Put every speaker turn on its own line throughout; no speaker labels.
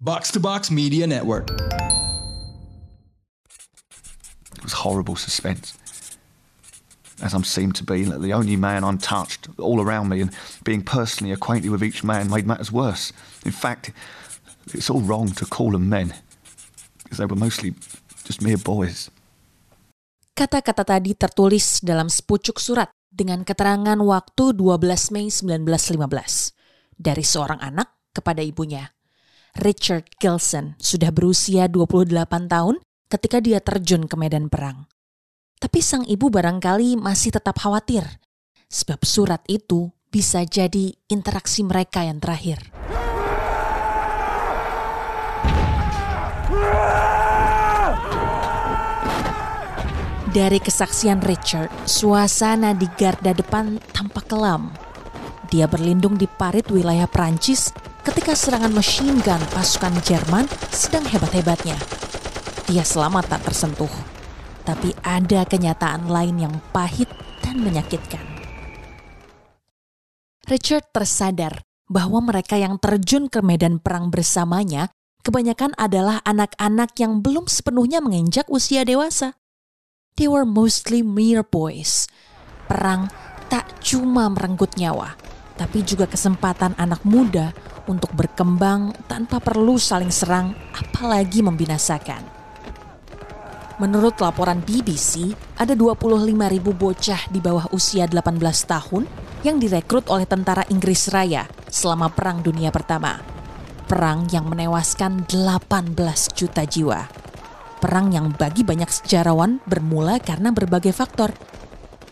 Box to Box Media Network.
It was horrible suspense. As I'm seemed to be, like the only man untouched, all around me, and being personally acquainted with each man made matters worse. In fact, it's all wrong to call them men, because they were mostly just mere boys.
Kata-kata tadi tertulis dalam sepucuk surat dengan keterangan waktu 12 Mei 1915 dari seorang anak kepada ibunya. Richard Gilson sudah berusia 28 tahun ketika dia terjun ke medan perang. Tapi sang ibu barangkali masih tetap khawatir, sebab surat itu bisa jadi interaksi mereka yang terakhir. Dari kesaksian Richard, suasana di garda depan tampak kelam. Dia berlindung di parit wilayah Prancis ketika serangan machine gun pasukan Jerman sedang hebat-hebatnya. Dia selamat tak tersentuh, tapi ada kenyataan lain yang pahit dan menyakitkan. Richard tersadar bahwa mereka yang terjun ke medan perang bersamanya kebanyakan adalah anak-anak yang belum sepenuhnya menginjak usia dewasa. They were mostly mere boys. Perang tak cuma merenggut nyawa, tapi juga kesempatan anak muda untuk berkembang tanpa perlu saling serang, apalagi membinasakan. Menurut laporan BBC, ada 25 ribu bocah di bawah usia 18 tahun yang direkrut oleh tentara Inggris Raya selama Perang Dunia Pertama. Perang yang menewaskan 18 juta jiwa. Perang yang bagi banyak sejarawan bermula karena berbagai faktor.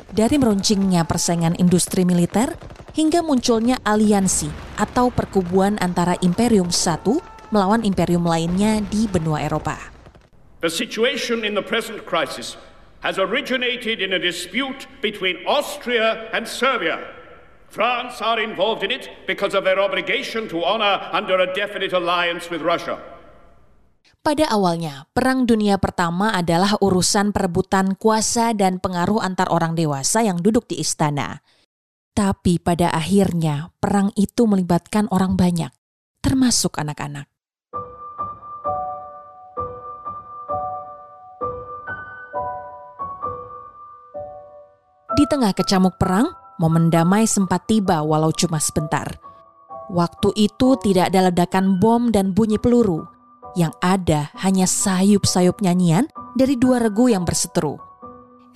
Dari meruncingnya persaingan industri militer hingga munculnya aliansi atau perkubuan antara Imperium satu melawan imperium lainnya di benua Eropa.
The situation in the present crisis has originated in a dispute between Austria and Serbia. France are involved in it because of their obligation to honor under a definite alliance with Russia.
Pada awalnya, Perang Dunia Pertama adalah urusan perebutan kuasa dan pengaruh antar orang dewasa yang duduk di istana. Tapi pada akhirnya, perang itu melibatkan orang banyak, termasuk anak-anak. Di tengah kecamuk perang, momen damai sempat tiba walau cuma sebentar. Waktu itu tidak ada ledakan bom dan bunyi peluru. Yang ada hanya sayup-sayup nyanyian dari dua regu yang berseteru.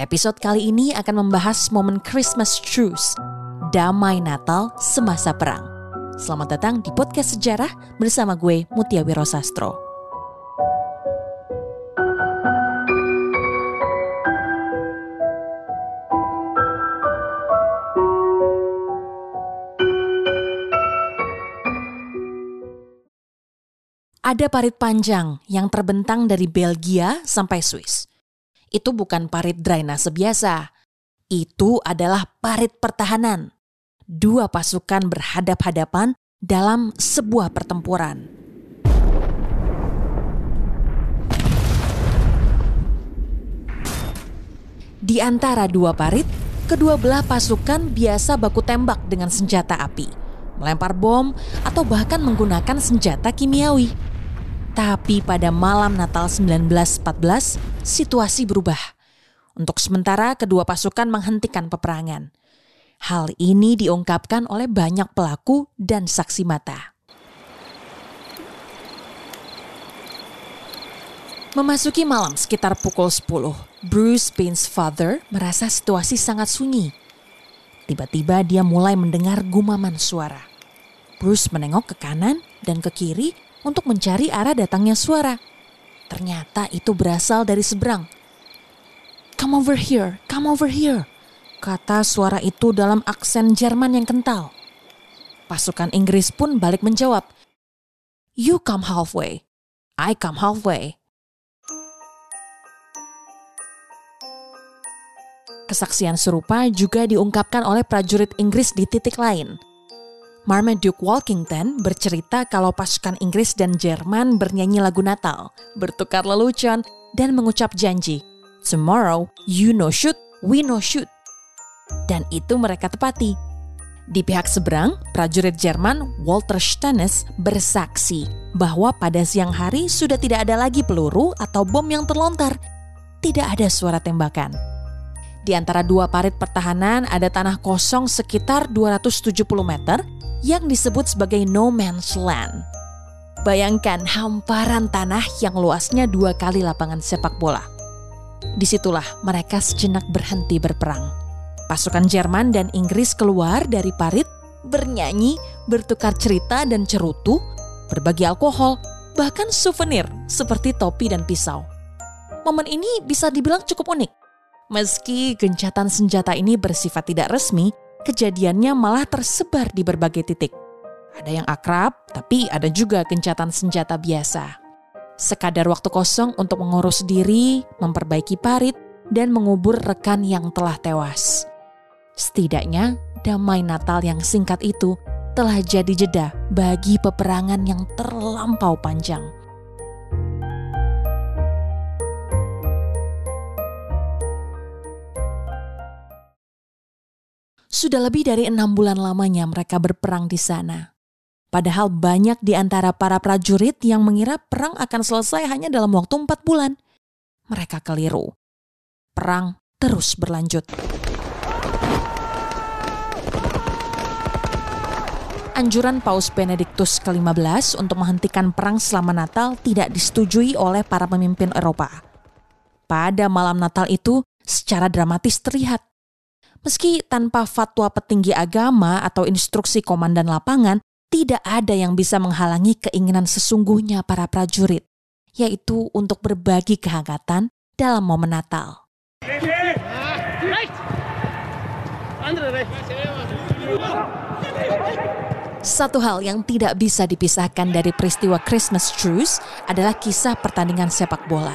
Episode kali ini akan membahas momen Christmas truce, damai Natal semasa perang. Selamat datang di podcast sejarah bersama gue Mutia Wiro Sastro. ada parit panjang yang terbentang dari Belgia sampai Swiss. Itu bukan parit drainase biasa. Itu adalah parit pertahanan. Dua pasukan berhadap-hadapan dalam sebuah pertempuran. Di antara dua parit, kedua belah pasukan biasa baku tembak dengan senjata api, melempar bom, atau bahkan menggunakan senjata kimiawi. Tapi pada malam Natal 1914, situasi berubah. Untuk sementara, kedua pasukan menghentikan peperangan. Hal ini diungkapkan oleh banyak pelaku dan saksi mata. Memasuki malam sekitar pukul 10, Bruce Payne's father merasa situasi sangat sunyi. Tiba-tiba dia mulai mendengar gumaman suara. Bruce menengok ke kanan dan ke kiri untuk mencari arah datangnya suara. Ternyata itu berasal dari seberang. Come over here, come over here, kata suara itu dalam aksen Jerman yang kental. Pasukan Inggris pun balik menjawab, You come halfway, I come halfway. Kesaksian serupa juga diungkapkan oleh prajurit Inggris di titik lain – Marmaduke Walkington bercerita kalau pasukan Inggris dan Jerman bernyanyi lagu Natal, bertukar lelucon, dan mengucap janji, Tomorrow, you know shoot, we know shoot. Dan itu mereka tepati. Di pihak seberang, prajurit Jerman Walter Stennis bersaksi bahwa pada siang hari sudah tidak ada lagi peluru atau bom yang terlontar. Tidak ada suara tembakan. Di antara dua parit pertahanan ada tanah kosong sekitar 270 meter yang disebut sebagai no man's land. Bayangkan hamparan tanah yang luasnya dua kali lapangan sepak bola. Di situlah mereka sejenak berhenti berperang. Pasukan Jerman dan Inggris keluar dari parit, bernyanyi, bertukar cerita dan cerutu, berbagi alkohol, bahkan souvenir seperti topi dan pisau. Momen ini bisa dibilang cukup unik. Meski gencatan senjata ini bersifat tidak resmi, kejadiannya malah tersebar di berbagai titik. Ada yang akrab, tapi ada juga gencatan senjata biasa. Sekadar waktu kosong untuk mengurus diri, memperbaiki parit, dan mengubur rekan yang telah tewas. Setidaknya, damai Natal yang singkat itu telah jadi jeda bagi peperangan yang terlampau panjang. Sudah lebih dari enam bulan lamanya mereka berperang di sana. Padahal banyak di antara para prajurit yang mengira perang akan selesai hanya dalam waktu empat bulan. Mereka keliru. Perang terus berlanjut. Anjuran Paus Benediktus ke-15 untuk menghentikan perang selama Natal tidak disetujui oleh para pemimpin Eropa. Pada malam Natal itu, secara dramatis terlihat. Meski tanpa fatwa petinggi agama atau instruksi komandan lapangan, tidak ada yang bisa menghalangi keinginan sesungguhnya para prajurit, yaitu untuk berbagi kehangatan dalam momen Natal. Satu hal yang tidak bisa dipisahkan dari peristiwa Christmas Truce adalah kisah pertandingan sepak bola.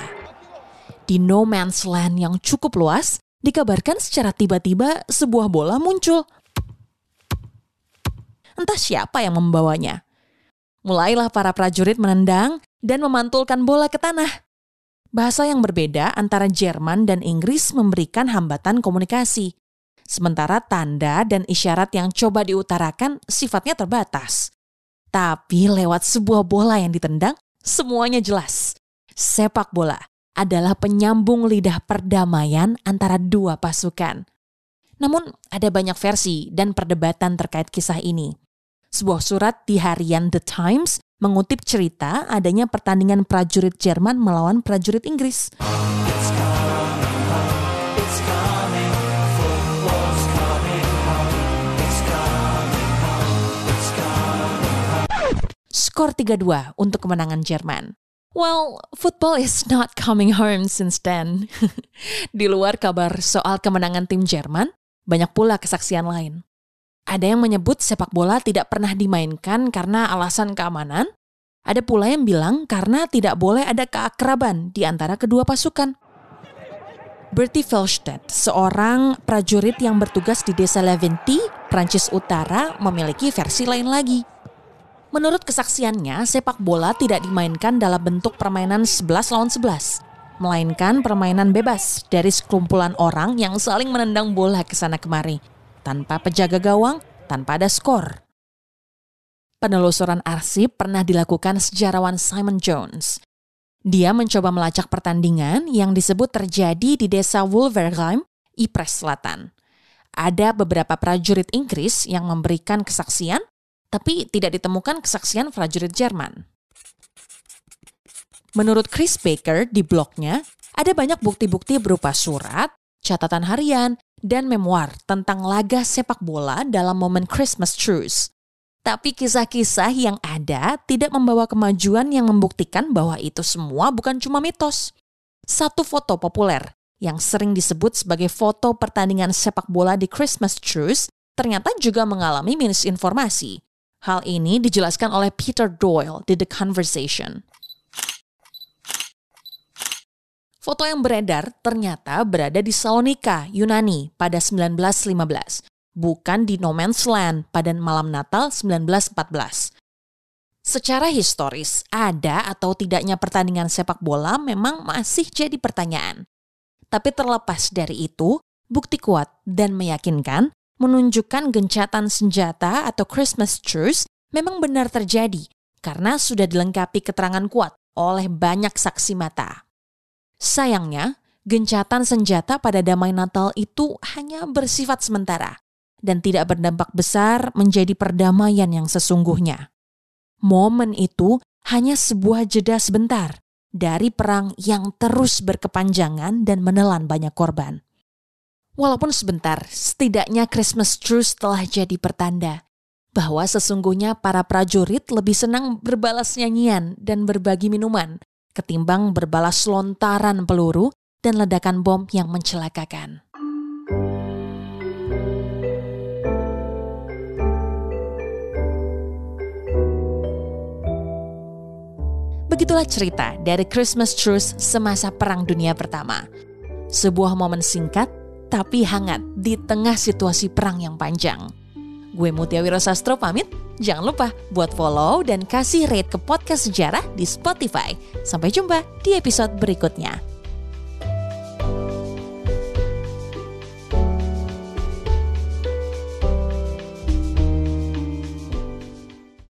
Di no man's land yang cukup luas, dikabarkan secara tiba-tiba sebuah bola muncul. Entah siapa yang membawanya. Mulailah para prajurit menendang dan memantulkan bola ke tanah. Bahasa yang berbeda antara Jerman dan Inggris memberikan hambatan komunikasi. Sementara tanda dan isyarat yang coba diutarakan sifatnya terbatas. Tapi lewat sebuah bola yang ditendang, semuanya jelas. Sepak bola adalah penyambung lidah perdamaian antara dua pasukan. Namun ada banyak versi dan perdebatan terkait kisah ini. Sebuah surat di harian The Times mengutip cerita adanya pertandingan prajurit Jerman melawan prajurit Inggris. Skor 3-2 untuk kemenangan Jerman. Well, football is not coming home since then. Di luar kabar soal kemenangan tim Jerman, banyak pula kesaksian lain. Ada yang menyebut sepak bola tidak pernah dimainkan karena alasan keamanan. Ada pula yang bilang karena tidak boleh ada keakraban di antara kedua pasukan. Bertie Felstedt, seorang prajurit yang bertugas di desa Leventi, Prancis Utara, memiliki versi lain lagi. Menurut kesaksiannya, sepak bola tidak dimainkan dalam bentuk permainan 11 lawan 11, melainkan permainan bebas dari sekumpulan orang yang saling menendang bola ke sana kemari, tanpa penjaga gawang, tanpa ada skor. Penelusuran arsip pernah dilakukan sejarawan Simon Jones. Dia mencoba melacak pertandingan yang disebut terjadi di desa Wolverheim, Ypres Selatan. Ada beberapa prajurit Inggris yang memberikan kesaksian tapi tidak ditemukan kesaksian prajurit Jerman. Menurut Chris Baker di blognya, ada banyak bukti-bukti berupa surat, catatan harian, dan memoir tentang laga sepak bola dalam momen Christmas truce. Tapi kisah-kisah yang ada tidak membawa kemajuan yang membuktikan bahwa itu semua bukan cuma mitos. Satu foto populer yang sering disebut sebagai foto pertandingan sepak bola di Christmas truce ternyata juga mengalami misinformasi Hal ini dijelaskan oleh Peter Doyle di The Conversation. Foto yang beredar ternyata berada di Salonika, Yunani pada 1915, bukan di No Man's Land pada malam Natal 1914. Secara historis, ada atau tidaknya pertandingan sepak bola memang masih jadi pertanyaan. Tapi terlepas dari itu, bukti kuat dan meyakinkan menunjukkan gencatan senjata atau Christmas truce memang benar terjadi karena sudah dilengkapi keterangan kuat oleh banyak saksi mata. Sayangnya, gencatan senjata pada damai Natal itu hanya bersifat sementara dan tidak berdampak besar menjadi perdamaian yang sesungguhnya. Momen itu hanya sebuah jeda sebentar dari perang yang terus berkepanjangan dan menelan banyak korban. Walaupun sebentar, setidaknya Christmas truce telah jadi pertanda bahwa sesungguhnya para prajurit lebih senang berbalas nyanyian dan berbagi minuman ketimbang berbalas lontaran peluru dan ledakan bom yang mencelakakan. Begitulah cerita dari Christmas Truce semasa Perang Dunia Pertama. Sebuah momen singkat tapi hangat di tengah situasi perang yang panjang. Gue Mutia Wiro Sastro pamit. Jangan lupa buat follow dan kasih rate ke podcast sejarah di Spotify. Sampai jumpa di episode berikutnya.